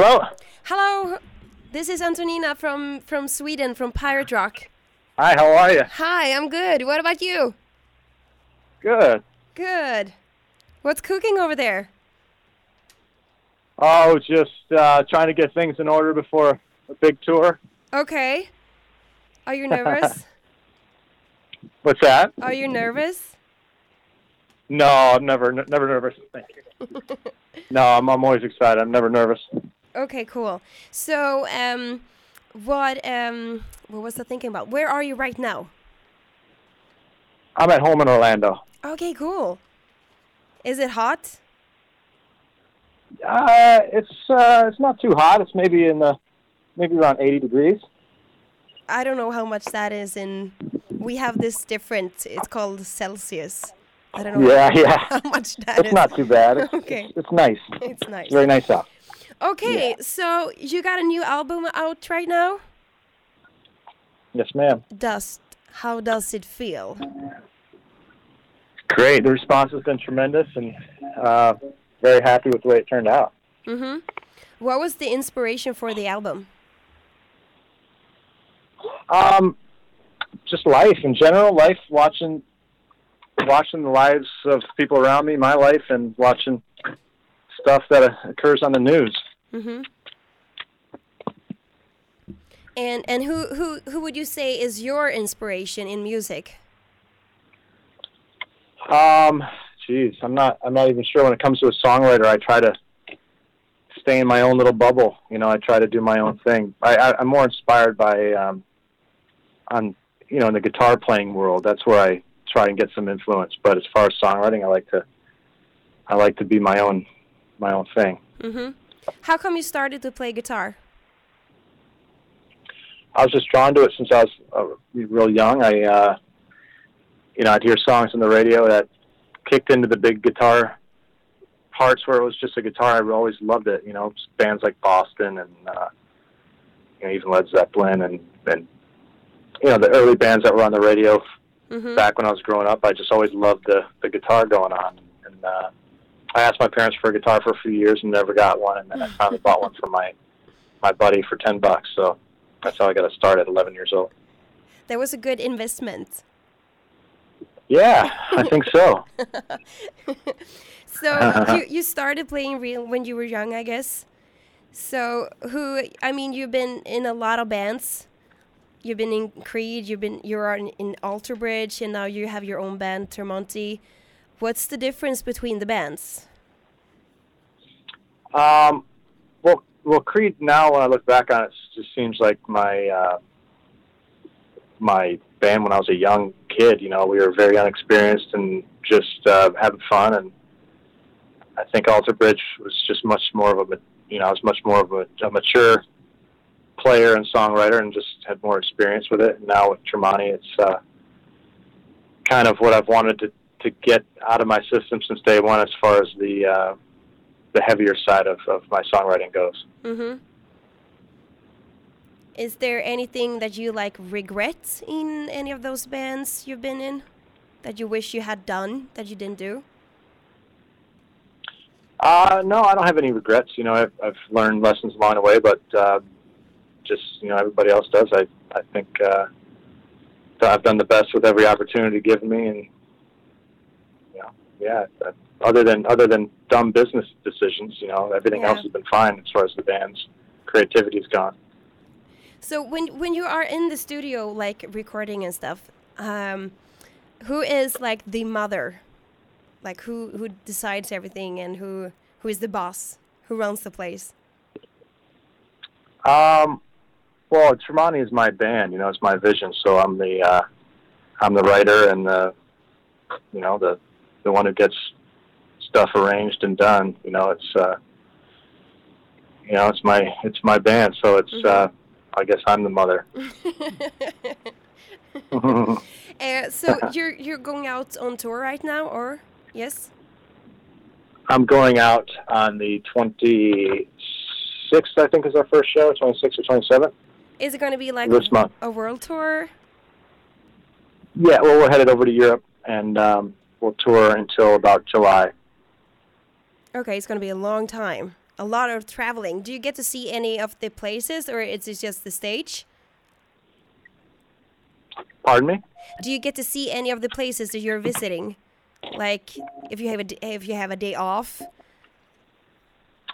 Hello. Hello, this is Antonina from from Sweden from Pirate Rock. Hi. How are you? Hi, I'm good. What about you? Good. Good. What's cooking over there? Oh, just uh, trying to get things in order before a big tour. Okay. Are you nervous? What's that? Are you nervous? No, I'm never, never nervous. Thank you. no, I'm, I'm always excited. I'm never nervous. Okay, cool. So, um, what um, what was I thinking about? Where are you right now? I'm at home in Orlando. Okay, cool. Is it hot? Uh, it's uh, it's not too hot. It's maybe in the maybe around 80 degrees. I don't know how much that is in. We have this different. It's called Celsius. I don't know Yeah, yeah. how much that It's is. not too bad. It's, Okay. it's, it's nice. It's nice. It's very nice out. Okay, so you got a new album out right now. Yes, ma'am. Dust. How does it feel? Great. The response has been tremendous, and uh, very happy with the way it turned out. Mhm. What was the inspiration for the album? Um, just life in general. Life, watching, watching the lives of people around me, my life, and watching stuff that occurs on the news. Mhm. And and who who who would you say is your inspiration in music? Um, geez, I'm not, I'm not even sure. When it comes to a songwriter, I try to stay in my own little bubble. You know, I try to do my own thing. I, I, I'm more inspired by, um, on, you know, in the guitar playing world. That's where I try and get some influence. But as far as songwriting, I like to, I like to be my own, my own thing. Mhm. How come you started to play guitar? I was just drawn to it since I was uh, real young. I, uh, you know, I'd hear songs on the radio that kicked into the big guitar parts where it was just a guitar. I always loved it. You know, bands like Boston and uh, you know even Led Zeppelin and and you know the early bands that were on the radio Mhm. back when I was growing up. I just always loved the the guitar going on. And uh, I asked my parents for a guitar for a few years and never got one. And then I finally bought one for my my buddy for ten bucks. So that's how I got to start at 11 years old. That was a good investment. Yeah, I think so. So you you started playing real when you were young, I guess. So who? I mean, you've been in a lot of bands. You've been in Creed. You've been you're in, in Alter Bridge, and now you have your own band, Tremonti. What's the difference between the bands? Um, well, well, Creed. Now, when I look back on it, it just seems like my uh, my band when I was a young kid. You know, we were very unexperienced and just uh, having fun. And I think Alter Bridge was just much more of a, you know, I was much more of a, a mature player and songwriter, and just had more experience with it. And now with Tremonti, it's uh, kind of what I've wanted to to get out of my system since day one, as far as the uh, the heavier side of, of my songwriting goes. Mm-hmm. Is there anything that you like regret in any of those bands you've been in that you wish you had done that you didn't do? Uh, no, I don't have any regrets. You know, I've, I've learned lessons along the way, but uh, just you know, everybody else does. I I think uh, that I've done the best with every opportunity given me, and yeah. That, other than other than dumb business decisions, you know, everything Yeah. else has been fine as far as the band's creativity's gone. So when when you are in the studio, like recording and stuff, um, who is like the mother, like who who decides everything and who who is the boss, who runs the place? Um, well, Tremonti is my band. You know, it's my vision. So I'm the uh, I'm the writer and the you know the the one who gets stuff arranged and done. You know, it's uh, you know it's my it's my band. So it's uh, I guess I'm the mother. Uh, so you're you're going out on tour right now, or yes? I'm going out on the 26th. I think is our first show. 26th or 27th. Is it going to be like This month. a world tour? Yeah. Well, we're headed over to Europe and um, we'll tour until about July. Okay, it's going to be a long time. a lot of traveling. Do you get to see any of the places, or is it just the stage? Pardon me. Do you get to see any of the places that you're visiting? Like if you have a if you have a day off.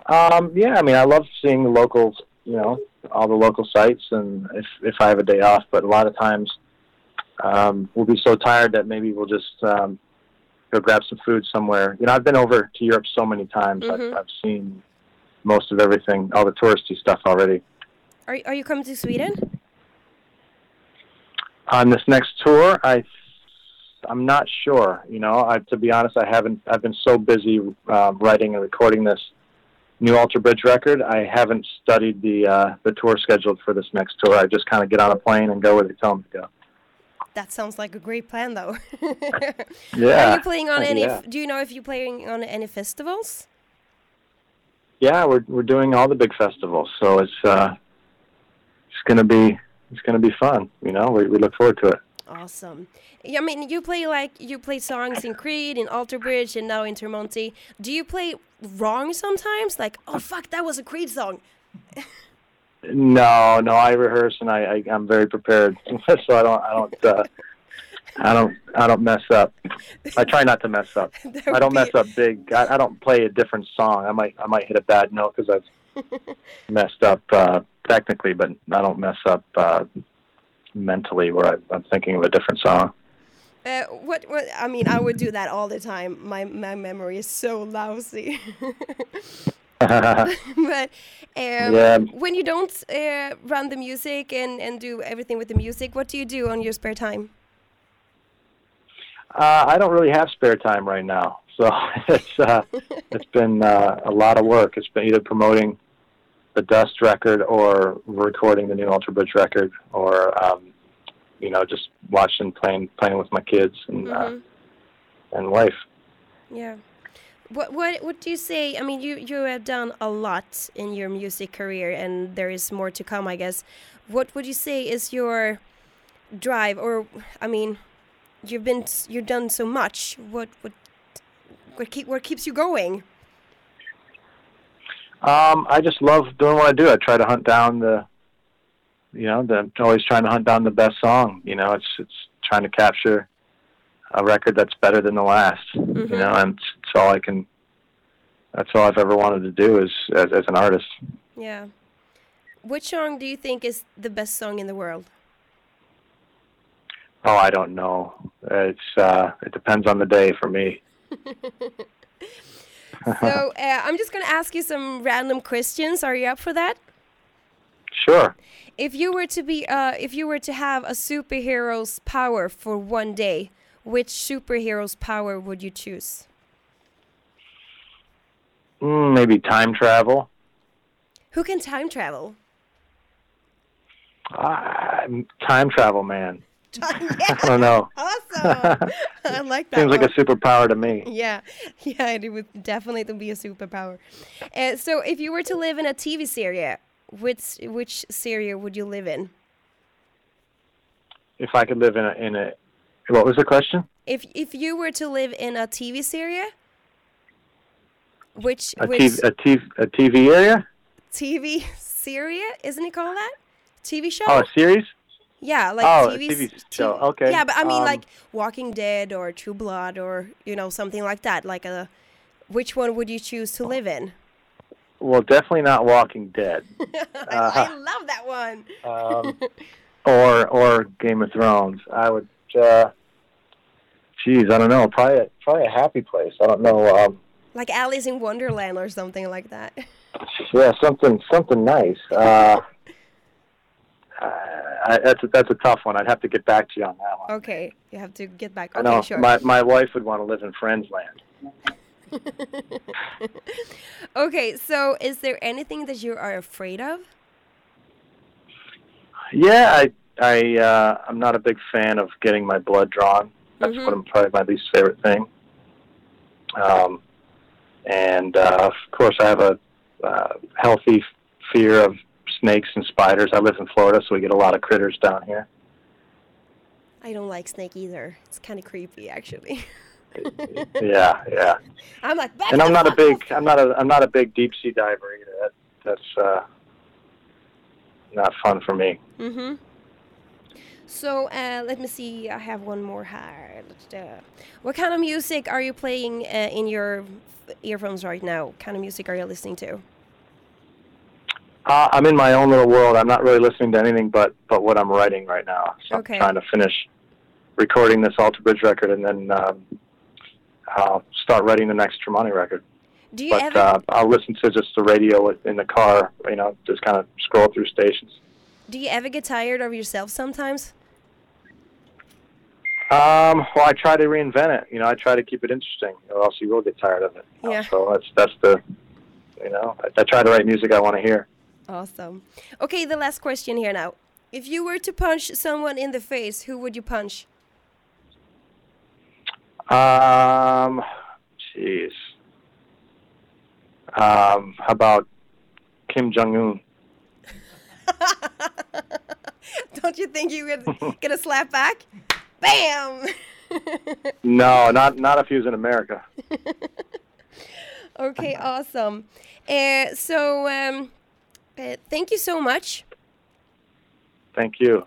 Um, yeah, I mean, I love seeing the locals. You know, all the local sites, and if if I have a day off. But a lot of times, um, we'll be so tired that maybe we'll just um, go grab some food somewhere. You know, I've been over to Europe so many times. Mhm. I've, I've seen most of everything, all the touristy stuff already. Are are you coming to Sweden? On this next tour, I I'm not sure. You know, I, to be honest, I haven't. I've been so busy um, writing and recording this new Alter Bridge record. I haven't studied the uh, the tour scheduled for this next tour. I just kind of get on a plane and go where they tell me to go. That sounds like a great plan, though. Yeah. Are you playing on any? Yeah. Do you know if you're playing on any festivals? Yeah, we're we're doing all the big festivals, so it's uh, it's gonna be it's gonna be fun. You know, we we look forward to it. Awesome. Yeah, I mean, you play like you play songs in Creed, in Alter Bridge, and now in Tremonti. Do you play wrong sometimes? Like, oh fuck, that was a Creed song. No, no, I rehearse and I, I I'm very prepared, so I don't I don't uh, I don't I don't mess up. I try not to mess up. I don't mess up big. I, I don't play a different song. I might I might hit a bad note because I've messed up uh, technically, but I don't mess up uh, mentally where I, I'm thinking of a different song. Uh, what? What? I mean, I would do that all the time. My my memory is so lousy. but um, Yeah. when you don't uh, run the music and and do everything with the music, what do you do on your spare time? Uh, I don't really have spare time right now, so it's uh, it's been uh, a lot of work. It's been either promoting the Dust record or recording the new Alter Bridge record, or um, you know just watching playing playing with my kids and uh, Mhm. and wife. Yeah. What what what do you say? I mean, you you have done a lot in your music career, and there is more to come, I guess. What would you say is your drive, or I mean, you've been you've done so much. What what what keep what keeps you going? Um, I just love doing what I do. I try to hunt down the, you know, the always trying to hunt down the best song. You know, it's it's trying to capture a record that's better than the last. Mhm. You know, and it's, all I can. That's all I've ever wanted to do is as, as an artist. Yeah. Which song do you think is the best song in the world? Oh, I don't know. It's uh, it depends on the day for me. so uh, I'm just gonna ask you some random questions. Are you up for that? Sure. If you were to be, uh, if you were to have a superhero's power for one day, which superhero's power would you choose? Mm, maybe time travel. Who can time travel? Uh, time travel, man. I don't know. awesome. I like that. Seems like a superpower to me. yeah, yeah, it would definitely be a superpower. Uh, so, if you were to live in a TV series, which which series would you live in? If I could live in a in a, what was the question? If if you were to live in a TV series, which A which TV, a TV, a TV area? TV series isn't it called that? TV show? Oh, a series? yeah, like oh, a TV, TV show. TV Okay. Yeah, but I mean Um, like Walking Dead or True Blood or you know something like that. Like a, which one would you choose to live in? Well, definitely not Walking Dead, I, I love that one. um, or or Game of Thrones. I would. Uh, geez, I don't know. Probably a, probably a happy place. I don't know. Um, Like Alice in Wonderland or something like that. yeah, something something nice. Uh, I, that's a, that's a tough one. I'd have to get back to you on that one. Okay, you have to get back. I Okay, know sure. my my wife would want to live in Friends Land. okay, so is there anything that you are afraid of? Yeah, I I uh, I'm not a big fan of getting my blood drawn. That's Mhm. what I'm probably my least favorite thing. Um, and uh, of course, I have a uh, healthy f- fear of snakes and spiders. I live in Florida, so we get a lot of critters down here. I don't like snake either. It's kind of creepy, actually. yeah, yeah. I'm like, And I'm not a big. I'm not a, I'm not a big deep sea diver either. That, that's uh, not fun for me. Mm-hmm. So uh, let me see. I have one more here. Uh, What kind of music are you playing uh, in your earphones right now? What kind of music are you listening to? Uh, I'm in my own little world. I'm not really listening to anything but but what I'm writing right now. So Okay. I'm trying to finish recording this Alter Bridge record and then um, I'll start writing the next Tremonti record. Do you But ever uh, I'll listen to just the radio in the car. You know, just kind of scroll through stations. Do you ever get tired of yourself sometimes? Um, well, I try to reinvent it. You know, I try to keep it interesting, or else you will get tired of it. Yeah. So that's that's the, you know, I, I try to write music I want to hear. Awesome. Okay, the last question here now. If you were to punch someone in the face, who would you punch? Um, jeez. Um, how about Kim Jong Un? Don't you think you would get a slap back? Bam! No, not not if he was in America. okay, awesome. Uh, so, um, uh, thank you so much. Thank you.